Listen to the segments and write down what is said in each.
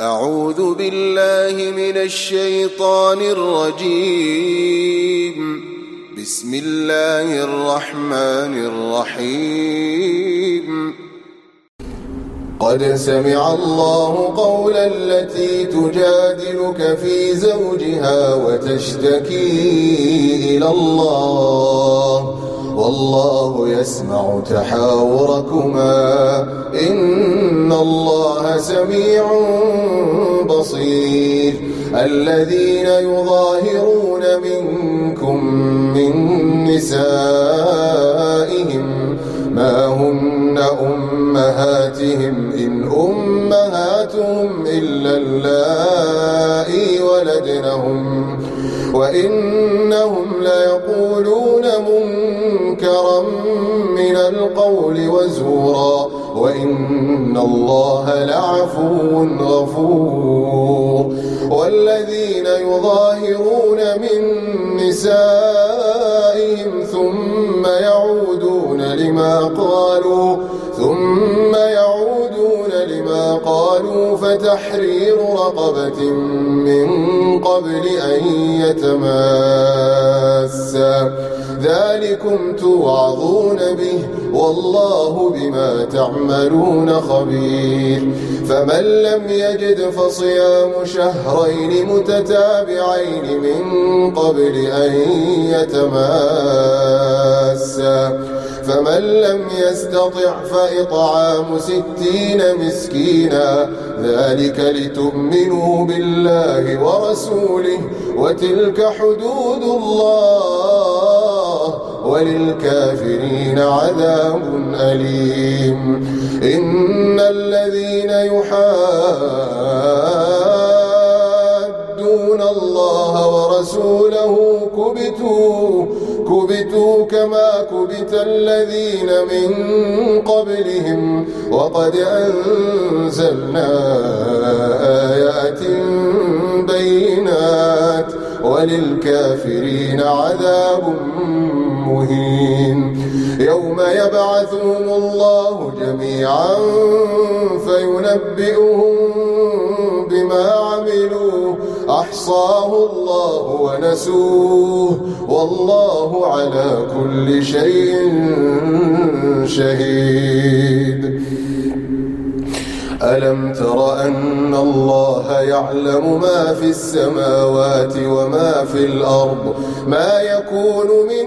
أعوذ بالله من الشيطان الرجيم. بسم الله الرحمن الرحيم. قد سمع الله قول التي تجادلك في زوجها وتشتكي إلى الله. والله يسمع تحاوركما. إن الله سميع بصير. الذين يظاهرون منكم من نسائهم ما هن أمهاتهم؟ إن أمهاتهم إلا اللائي ولدنهم. وإنهم ليقولون القول وزورا وإن الله لعفو غفور. والذين يظاهرون من نسائهم ثم يعودون لما قالوا ثم يعودون لما قالوا فتحرير رقبة من قبل أن يتماسا. ذلكم توعظون به والله بما تعملون خبير. فمن لم يجد فصيام شهرين متتابعين من قبل أن يتماسا. فمن لم يستطع فإطعام ستين مسكينا ذلك لتؤمنوا بالله ورسوله وتلك حدود الله. وللكافرين عذاب أليم. إن الذين يحادون الله ورسوله كبتوا كبتوا كما كبت الذين من قبلهم. وقد أنزلنا آيات بينات. وللكافرين عذاب مهين. يوم يبعثهم الله جميعا فينبئهم بما عملوا. أحصاه الله ونسوه. والله على كل شيء شهيد. ألم تر أن الله يعلم ما في السماوات وما في الأرض؟ ما يكون من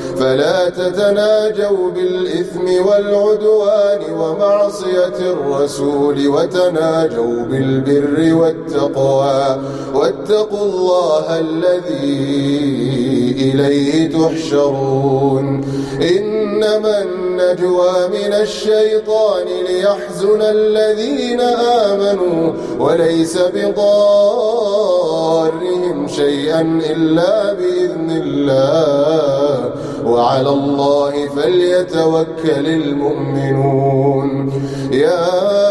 فلا تتناجوا بالإثم والعدوان ومعصية الرسول وتناجوا بالبر والتقوى. واتقوا الله الذي إليه تحشرون. إنما النجوى من الشيطان ليحزن الذين آمنوا وليس بضارهم شيئا إلا بإذن الله. وعلى الله فليتوكل المؤمنون. يا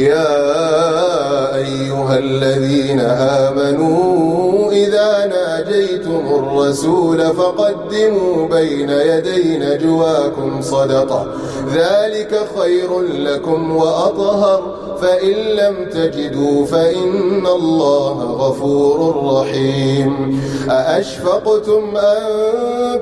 يا أيها الذين آمنوا إذا ناجيتم الرسول فقدموا بين يدي نجواكم صدقة. ذلك خير لكم وأطهر. فإن لم تجدوا فإن الله غفور رحيم. أأشفقتم أن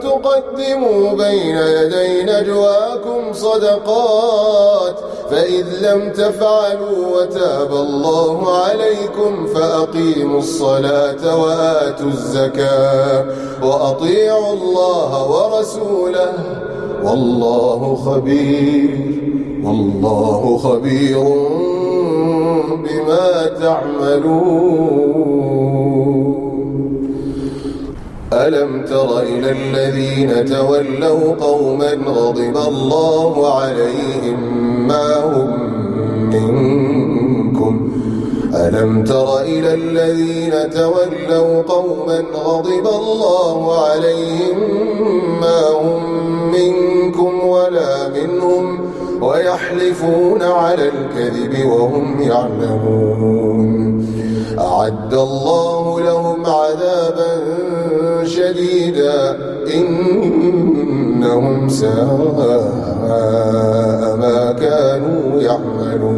تقدموا بين يدي نجواكم صدقات؟ فإذ لم تفعلوا وتاب الله عليكم فأقيموا الصلاة وآتوا الزكاة وأطيعوا الله ورسوله. والله خبير. والله خبير بما تعملون. ألم تر إلى الذين تولوا قوما غضب الله عليهم ما هم منكم؟ ألم تر إلى الذين تولوا قوما غضب الله عليهم ما هم منكم ولا منهم ويحلفون على الكذب وهم يعلمون. أعد الله لهم عذابا شديدا إنهم ساء ما كانوا يعملون.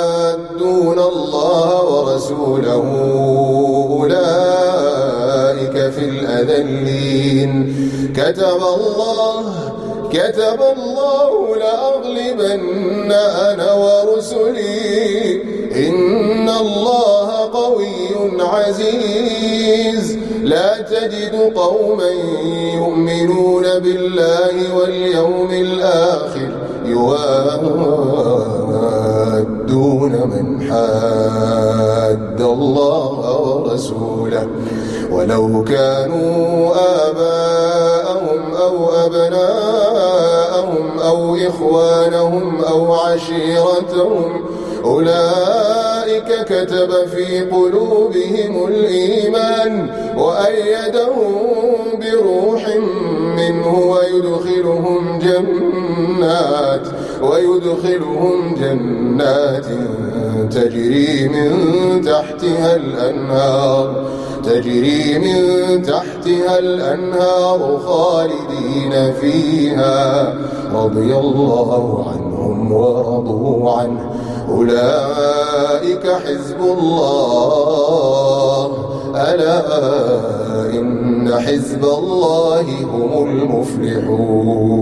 يحادون الله ورسوله أولئك في الأذلين. كتب الله كتب الله لأغلبن أنا ورسلي. إن الله قوي عزيز. لا تجد قوما يؤمنون بالله واليوم الآخر يوادون من حاد الله ورسوله. ولو كانوا آباءهم أو أبناءهم أو إخوانهم أو عشيرتهم أولئك كتب في قلوبهم الإيمان وأيدهم بروح منه ويدخلهم جنات ويدخلهم جنات تجري من تحتها الأنهار تجري من تحتها الأنهار خالدين فيها. رضي الله عنهم ورضوا عنه. أولئك حزب الله. ألا إن حزب الله هم المفلحون.